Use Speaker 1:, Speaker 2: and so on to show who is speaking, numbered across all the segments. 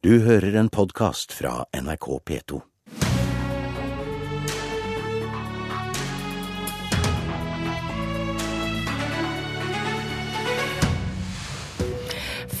Speaker 1: Du hører en podkast fra NRK P2.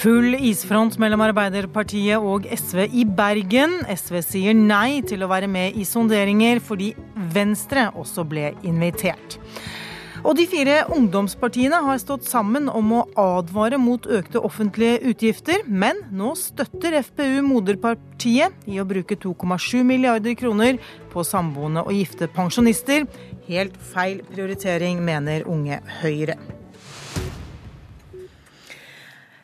Speaker 2: Full isfront mellom Arbeiderpartiet og SV i Bergen. SV sier nei til å være med i sonderinger fordi Venstre også ble invitert. Og de fire ungdomspartiene har stått sammen om å advare mot økte offentlige utgifter, men nå støtter FPU moderpartiet i å bruke 2,7 milliarder kroner på samboende og gifte pensjonister. Helt feil prioritering, mener Unge Høyre.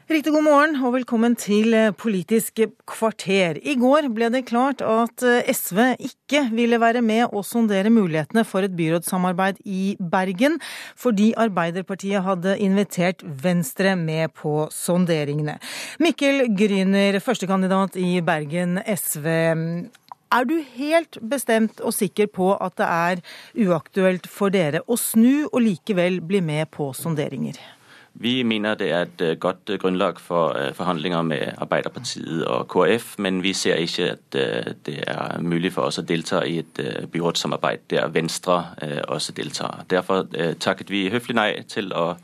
Speaker 2: Riktig god morgen og velkommen til Politisk kvarter. I går ble det klart at SV ikke ville være med å sondere mulighetene for et byrådssamarbeid i Bergen, fordi Arbeiderpartiet hadde invitert Venstre med på sonderingene. Mikkel Gryner, førstekandidat i Bergen SV. Er du helt bestemt og sikker på at det er uaktuelt for dere å snu og likevel bli med på sonderinger?
Speaker 3: Vi mener det er et øh, godt øh, grunnlag for øh, forhandlinger med Arbeiderpartiet og KrF, men vi ser ikke at det er mulig for oss å delta i et byrådssamarbeid der Venstre også deltar. Derfor takket vi høflig nei til å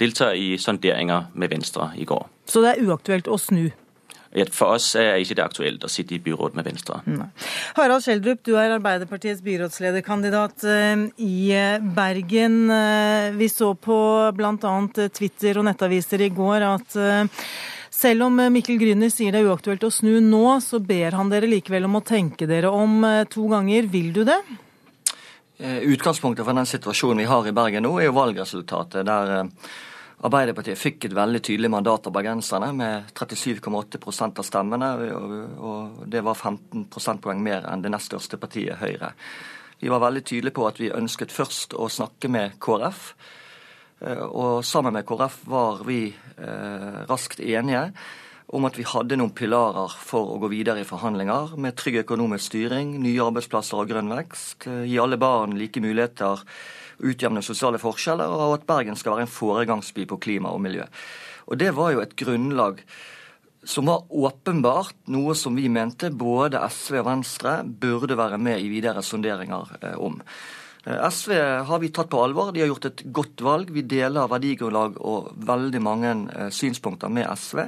Speaker 3: delta i sonderinger med Venstre i går.
Speaker 2: Så det er uaktuelt å snu?
Speaker 3: For oss er ikke det aktuelt å sitte i byråd med Venstre.
Speaker 2: Nei. Harald Skjeldrup, du er Arbeiderpartiets byrådslederkandidat eh, i eh, Bergen. Eh, vi så på bl.a. Twitter og nettaviser i går at selv om Mikkel Gryner sier det er uaktuelt å snu nå, så ber han dere likevel om å tenke dere om to ganger. Vil du det?
Speaker 4: Utgangspunktet for den situasjonen vi har i Bergen nå, er jo valgresultatet. der Arbeiderpartiet fikk et veldig tydelig mandat av bergenserne med 37,8% av stemmene, og det var 15 prosentpoeng mer enn det nest største partiet, Høyre. Vi var veldig tydelige på at vi ønsket først å snakke med KrF. Eh, og sammen med KrF var vi eh, raskt enige om at vi hadde noen pilarer for å gå videre i forhandlinger, med trygg økonomisk styring, nye arbeidsplasser og grønn vekst, eh, gi alle barn like muligheter utjevne sosiale forskjeller, og at Bergen skal være en foregangsby på klima og miljø. Og Det var jo et grunnlag som var åpenbart noe som vi mente både SV og Venstre burde være med i videre sonderinger eh, om. Eh, SV har vi tatt på alvor. De har gjort et godt valg. Vi deler verdigrunnlag og veldig mange synspunkter med SV.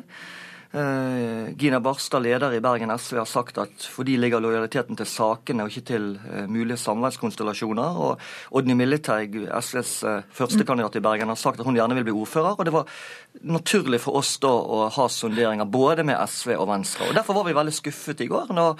Speaker 4: Eh, Gina Barstad, leder i Bergen SV, har sagt at for de ligger lojaliteten til sakene og ikke til eh, mulige samarbeidskonstellasjoner. Og Odny Militeig, SVs eh, førstekandidat i Bergen, har sagt at hun gjerne vil bli ordfører. og det var naturlig for oss da å ha sonderinger både med SV og Venstre. og Derfor var vi veldig skuffet i går når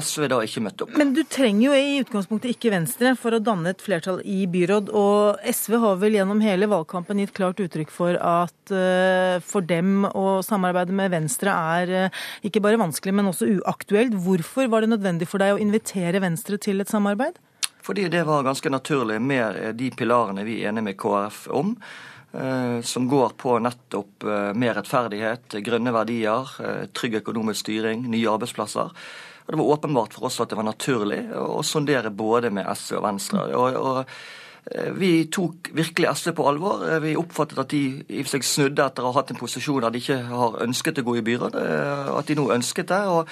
Speaker 4: SV da ikke møtte opp.
Speaker 2: Men du trenger jo i utgangspunktet ikke Venstre for å danne et flertall i byråd. Og SV har vel gjennom hele valgkampen gitt klart uttrykk for at uh, for dem å samarbeide med Venstre er uh, ikke bare vanskelig, men også uaktuelt. Hvorfor var det nødvendig for deg å invitere Venstre til et samarbeid?
Speaker 4: Fordi det var ganske naturlig med de pilarene vi er enige med KrF om. Eh, som går på nettopp mer rettferdighet, grønne verdier, trygg økonomisk styring, nye arbeidsplasser. Og Det var åpenbart for oss at det var naturlig å sondere både med SV og Venstre. og, og eh, vi tok virkelig SV på alvor. Eh, vi oppfattet at de i seg snudde etter å ha hatt en posisjon der de ikke har ønsket å gå i byråd. Eh, at de nå ønsket det. og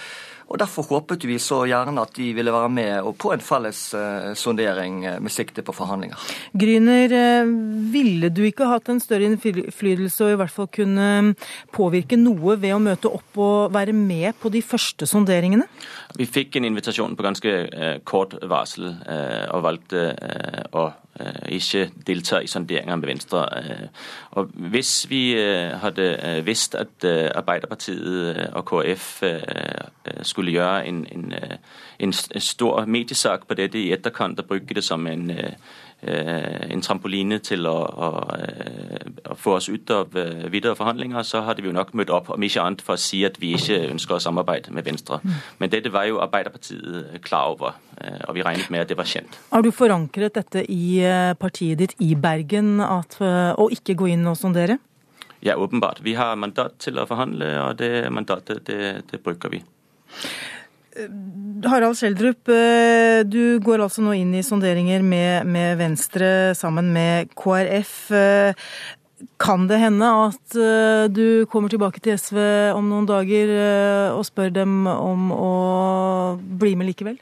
Speaker 4: og Derfor håpet vi så gjerne at de ville være med og på en felles eh, sondering eh, med sikte på forhandlinger.
Speaker 2: Gryner, eh, ville du ikke hatt en større innflytelse og i hvert fall kunne påvirke noe ved å møte opp og være med på de første sonderingene?
Speaker 3: Vi fikk en invitasjon på ganske kort varsel og valgte å ikke deltar i sonderinger med Venstre. Og Hvis vi hadde visst at Arbeiderpartiet og KrF skulle gjøre en, en, øh, en stor mediesak på dette i etterkant og bruke det som en, øh, øh, en trampoline til å, å, å, få oss ut av videre forhandlinger, så hadde vi jo nok møtt opp, om ikke annet for å si at vi ikke ønsker å samarbeide med Venstre. Mm. Men dette var jo Arbeiderpartiet klar over, og vi regnet med at det var kjent.
Speaker 2: Har du forankret dette i partiet ditt i Bergen, at, å ikke gå inn og sondere?
Speaker 3: Ja, åpenbart. Vi har mandat til å forhandle, og det mandatet det, det bruker vi.
Speaker 2: Harald Schjelderup, eh, du går altså nå inn i sonderinger med, med, Venstre sammen med KrF. Eh, Kan det hende at uh, du kommer tilbake til SV om noen dager og spør dem om å bli med likevel?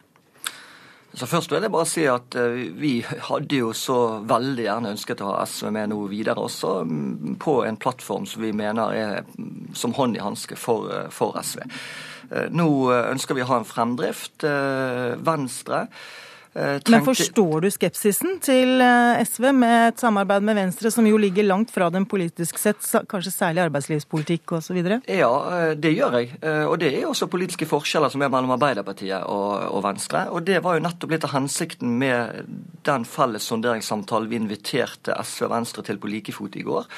Speaker 4: Så Først vil jeg bare si at uh, vi hadde jo så veldig gjerne ønsket å ha SV med noe videre også, um, på en plattform som vi mener er um, som hånd i hanske for, for SV. Nå ønsker vi å ha en fremdrift. Venstre
Speaker 2: Eh, Men forstår du skepsisen til eh, SV med et samarbeid med Venstre, som jo ligger langt fra den politisk sett, kanskje særlig arbeidslivspolitikk osv.?
Speaker 4: Ja, eh, det gjør jeg. Og det er også politiske forskjeller som er mellom Arbeiderpartiet og Venstre. Og det var jo nettopp litt av hensikten med den felles sonderingssamtalen vi inviterte SV og Venstre til på like fot i går.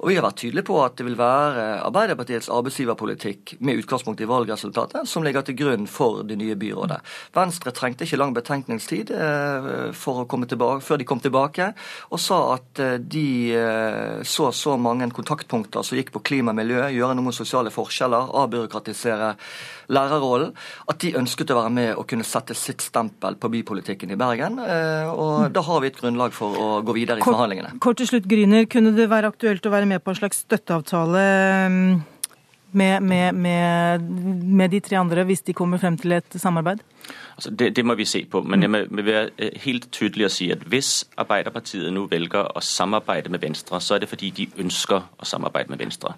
Speaker 4: Og vi har vært tydelige på at det vil være Arbeiderpartiets arbeidsgiverpolitikk med utgangspunkt i valgresultatet som ligger til grunn for det nye byrådet. Venstre trengte ikke lang betenkningstid eh, tilbake, før de kom tilbake, og sa at eh, de eh, så så mange kontaktpunkter som gikk på klima og miljø, gjøre noe med sosiale forskjeller, avbyråkratisere lærerrollen, at de ønsket å være med og kunne sette sitt stempel på bypolitikken i Bergen. Og da har vi et grunnlag for å gå videre i forhandlingene.
Speaker 2: Kort til slutt, Gryner. Kunne det være aktuelt å være med med på en slags støtteavtale mm, med, med, med, med de tre andre hvis de kommer frem til et samarbeid?
Speaker 3: Det, det, må vi se på. Men jeg vil være øh, helt tydelig og si at hvis Arbeiderpartiet nå velger å samarbeide med Venstre, så er det fordi de ønsker å samarbeide med Venstre.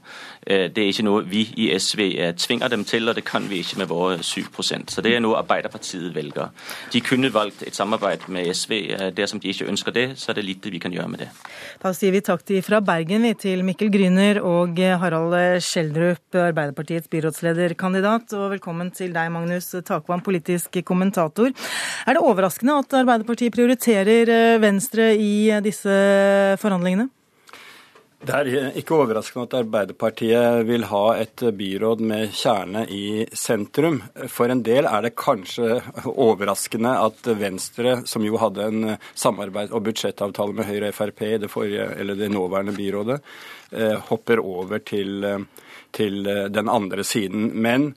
Speaker 3: Øh, det er ikke noe vi i SV øh, tvinger dem til, og det kan vi ikke med våre 7% Så det er noe Arbeiderpartiet velger. De kunne valgt et samarbeid med SV. Dersom de ikke ønsker det, så er det lite vi kan gjøre med det.
Speaker 2: Da sier vi takk til fra Bergen til Mikkel Gryner og Harald Skjeldrup, Arbeiderpartiets byrådslederkandidat. Og velkommen til deg, Magnus Takvam, politisk kommentator. Er det overraskende at Arbeiderpartiet prioriterer eh, Venstre i eh, disse forhandlingene?
Speaker 5: Det er ikke overraskende at Arbeiderpartiet vil ha et byråd med kjerne i sentrum. For en del er det kanskje overraskende at Venstre, som jo hadde en samarbeid og budsjettavtale med Høyre og Frp i det, forrige, eller det nåværende byrådet, eh, hopper over til, til den andre siden. Men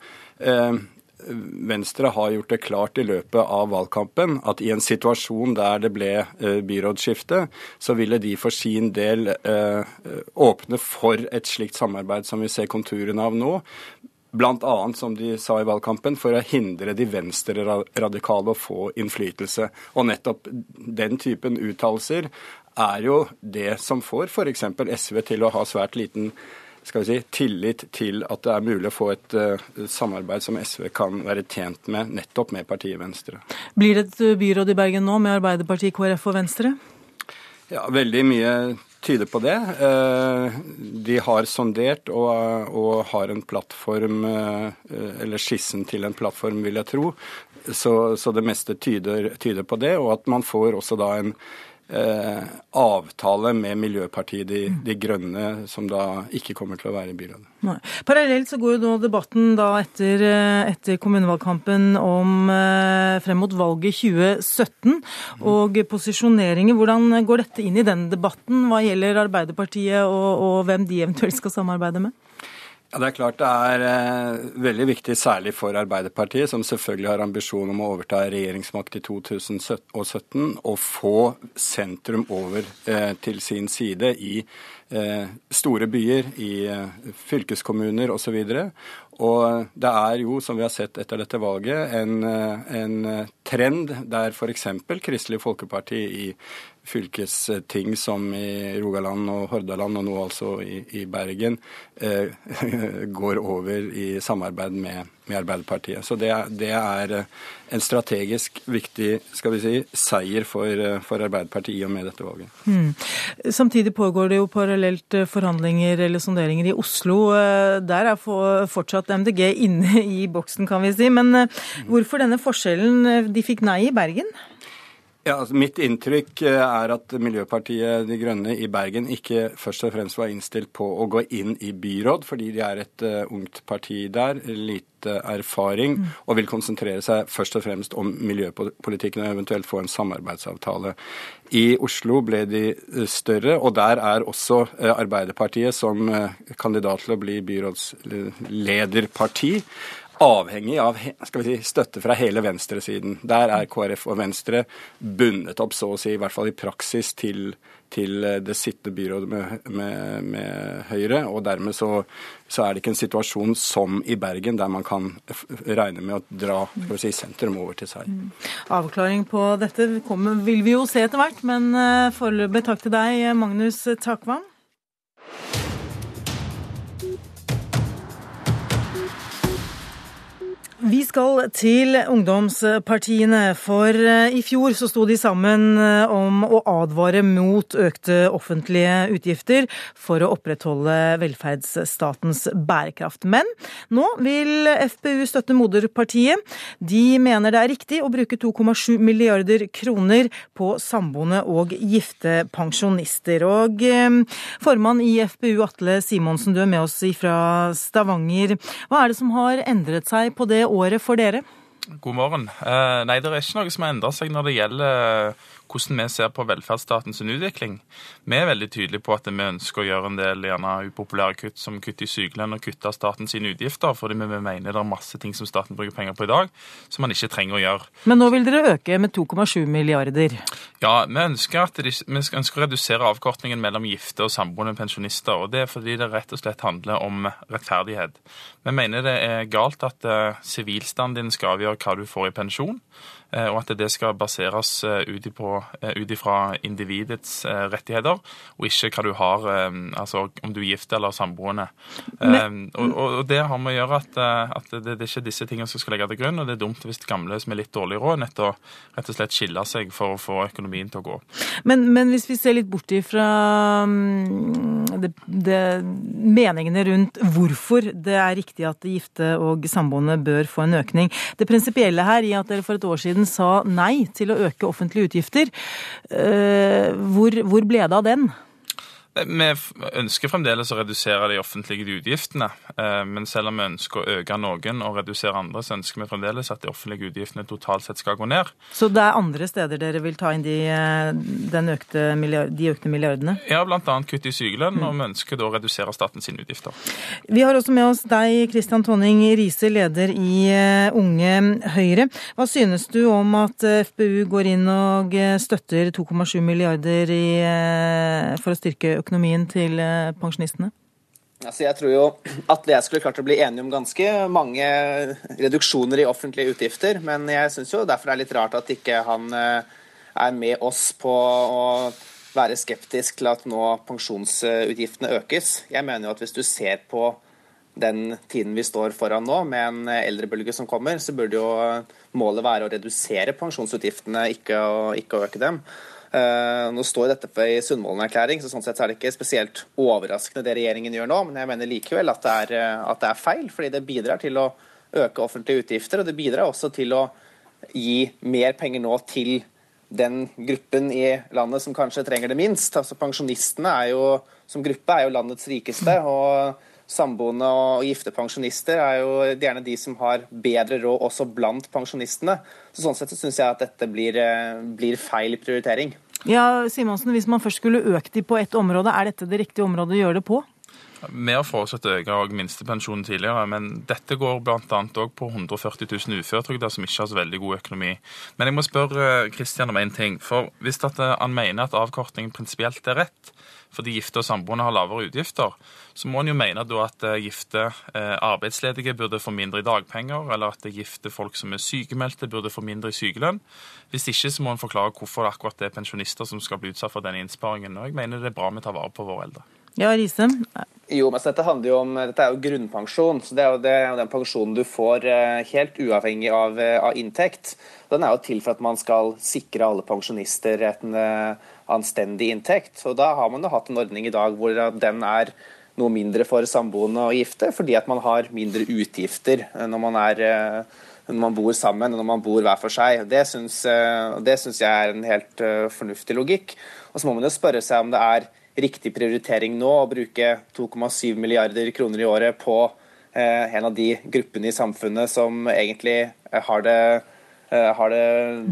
Speaker 5: Venstre har gjort det klart i løpet av valgkampen at i en situasjon der det ble eh, byrådsskifte, så ville de for sin del eh, åpne for et slikt samarbeid som vi ser konturene av nå. Bl.a. som de sa i valgkampen, for å hindre de venstreradikale å få innflytelse. Og nettopp den typen uttalelser er jo det som får f.eks. SV til å ha svært liten skal vi si, tillit til at det er mulig å få et uh, samarbeid som SV kan være tjent med, nettopp med partiet Venstre.
Speaker 2: Blir det et eh, byråd i Bergen nå med Arbeiderpartiet, KrF og Venstre?
Speaker 5: Ja, veldig mye tyder på det. Uh, de har sondert og, og har en plattform, uh, eller skissen til en plattform, vil jeg tro. Så, så det meste tyder, tyder, på det, og at man får også da en eh, avtale med Miljøpartiet De, de, Grønne, som da ikke kommer til å være i byrådet.
Speaker 2: Nei. Parallelt så går jo nå debatten da etter, eh, etter kommunevalgkampen om eh, frem mot valget 2017 og posisjoneringer. Hvordan går dette inn i den debatten hva gjelder Arbeiderpartiet og, og hvem de eventuelt skal samarbeide med?
Speaker 5: Ja, Det er klart det er eh, veldig viktig, særlig for Arbeiderpartiet, som selvfølgelig har ambisjon om å overta regjeringsmakt i 2017, å få sentrum over eh, til sin side i eh, store byer, i eh, fylkeskommuner osv. Og, så og det er jo, som vi har sett etter dette valget, en, en trend der f.eks. Kristelig Folkeparti i fylkesting som i Rogaland og Hordaland, og nå altså i, i Bergen, eh, går over i samarbeid med, med Arbeiderpartiet. Så det, det, er eh, en strategisk viktig skal vi si, seier for, eh, for Arbeiderpartiet i og med dette valget. Mm.
Speaker 2: Samtidig pågår det jo parallelt eh, forhandlinger eller sonderinger i Oslo. Der er fortsatt MDG inne i boksen, kan vi si. Men hvorfor denne forskjellen? De fikk nei i Bergen?
Speaker 5: Ja, altså Mitt inntrykk eh, er at Miljøpartiet De Grønne i Bergen ikke først og fremst var innstilt på å gå inn i byråd, fordi de er et uh, ungt parti der, lite erfaring, mm. og vil konsentrere seg først og fremst om miljøpolitikken og eventuelt få en samarbeidsavtale. I Oslo ble de eh, større, og der er også uh, Arbeiderpartiet som uh, kandidat til å bli byrådslederparti avhengig av si, støtte fra hele venstresiden. Der er KrF og Venstre bundet opp, så å si, i hvert fall i praksis, til, til det sittende byrådet med, med, med, Høyre. Og dermed så, så, er det ikke en situasjon som i Bergen, der man kan regne med å dra si, sentrum over til seg. Mm.
Speaker 2: Avklaring på dette kommer, vil vi jo se etter hvert, men eh, foreløpig takk til deg, Magnus Takvam. Vi skal til ungdomspartiene, for eh, i fjor så sto de sammen eh, om å advare mot økte offentlige utgifter for å opprettholde velferdsstatens bærekraft. Men nå vil FpU støtte moderpartiet. De mener det er riktig å bruke 2,7 milliarder kroner på samboende og gifte pensjonister. Og eh, formann i FpU, Atle Simonsen, du er med oss fra Stavanger. Hva er det som har endret seg på det året for dere?
Speaker 6: God morgen. Eh, nei, det er ikke noe som har endra seg når det gjelder hvordan vi ser på velferdsstatens utvikling. Vi er veldig tydelige på at vi ønsker å gjøre en del gjerne upopulære kutt, som kutt i sykelønn og kutte av statens utgifter, fordi vi mener det er masse ting som staten bruker penger på i dag, som man ikke trenger å gjøre.
Speaker 2: Men nå vil dere øke med 2,7 milliarder?
Speaker 6: Ja, vi ønsker, de, vi ønsker, å redusere avkortningen mellom gifte og samboende pensjonister. og Det er fordi det rett og slett handler om rettferdighet. Vi mener det er galt at eh, sivilstanden din skal avgjøre hva du får i pensjon. Eh, og at det skal baseres eh, ut ifra individets eh, rettigheter, og ikke hva du har, altså om du er gift eller samboende. Men, og, og, det har med å gjøre at, at det, det, er ikke disse tingene som skal legge til grunn, og det er dumt hvis gamle som er litt dårlig råd, å rett og slett skille seg for å få økonomien til å gå.
Speaker 2: Men, men hvis vi ser litt bort ifra mm, det, det, meningene rundt hvorfor det er riktig at gifte og samboende bør få en økning. Det prinsipielle her i at dere for et år siden siden sa nei til å øke offentlige utgifter. Eh, hvor, hvor ble det av den?
Speaker 6: Vi ønsker fremdeles å redusere de offentlige utgiftene. Eh, men selv om vi ønsker å øke noen og redusere andre, så ønsker vi fremdeles at de offentlige utgiftene totalt sett skal gå ned.
Speaker 2: Så det er andre steder dere vil ta inn de, eh, økte milliard, de økte milliardene?
Speaker 6: Ja, bl.a. kutt i sykelønn, og vi ønsker da å redusere statens utgifter.
Speaker 2: Vi har også med oss deg, Kristian Tonning Riise, leder i eh, Unge Høyre. Hva synes du om at FPU går inn og støtter 2,7 milliarder i, for å styrke økonomien? Økonomien til eh, pensjonistene?
Speaker 7: Altså jeg tror jo at jeg skulle klart å bli enige om ganske mange reduksjoner i offentlige utgifter, men jeg syns jo derfor det er litt rart at ikke han eh, er med oss på å være skeptisk til at nå pensjonsutgiftene økes. Jeg mener jo at hvis du ser på den tiden vi står foran nå, med en eldrebølge som kommer, så burde jo målet være å redusere pensjonsutgiftene, ikke å, ikke å øke dem. Uh, nå står dette i Sundvolden-erklæring, så sånn sett er det ikke spesielt overraskende det regjeringen gjør nå, men jeg mener likevel at det, er, eh, at det er feil, fordi det bidrar til å øke offentlige utgifter, og det bidrar også til å gi mer penger nå til den gruppen i landet som kanskje trenger det minst. Altså Pensjonistene er jo, som gruppe er jo landets rikeste. og Samboende og gifte pensjonister er jo gjerne de som har bedre råd også blant pensjonistene. Så Sånn sett så syns jeg at dette blir, eh, blir feil prioritering.
Speaker 2: Ja, Simonsen, Hvis man først skulle økt de på ett område, er dette det riktige området å gjøre det på?
Speaker 6: Vi har foreslått å øke minstepensjonen tidligere, men dette går bl.a. òg på 140 000 uføretrygdede som ikke har så veldig god økonomi. Men jeg må spørre Kristian om én ting. For Hvis han mener at avkortningen prinsipielt er rett, fordi gifte og samboende har lavere utgifter, så må en jo mene at eh, gifte eh, arbeidsledige burde få mindre i dagpenger, eller at gifte folk som er sykemeldte, burde få mindre i sykelønn. Hvis ikke så må en forklare hvorfor det akkurat er pensjonister som skal bli utsatt for denne innsparingen. Og jeg mener det er bra vi tar vare på våre eldre.
Speaker 2: Ja, Riise?
Speaker 7: Jo, men dette handler jo om, dette er jo grunnpensjon. så Det er jo, det den pensjonen du får eh, helt uavhengig av, av, inntekt. Den er jo til for at man skal sikre alle pensjonister en anstendig inntekt. Og Da har man jo hatt en ordning i dag hvor den er noe mindre for samboende og gifte, fordi at man har mindre utgifter når man, er, eh, når man bor sammen og når man bor hver for seg. Det syns, eh, det syns jeg er en helt eh, fornuftig logikk. Og så må man jo spørre seg om det er riktig prioritering nå å bruke 2,7 milliarder kroner i året på en av de gruppene i samfunnet som egentlig har det Eh, har, det,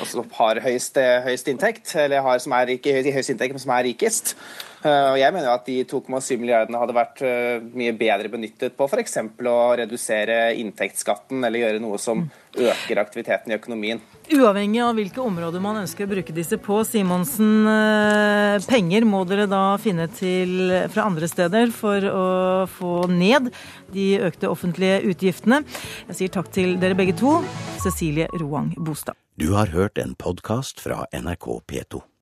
Speaker 7: altså, har høyest, høyest, inntekt, eller har, som er ikke høyest inntekt, men som er rikest. Og Jeg mener jo at de 2,7 milliardene hadde vært mye bedre benyttet på f.eks. å redusere inntektsskatten eller gjøre noe som øker aktiviteten i økonomien.
Speaker 2: Uavhengig av hvilke områder man ønsker å bruke disse på, Simonsen, penger må dere da finne til fra andre steder for å få ned de økte offentlige utgiftene. Jeg sier takk til dere begge to. Cecilie Roang Bostad.
Speaker 1: Du har hørt en podkast fra NRK P2.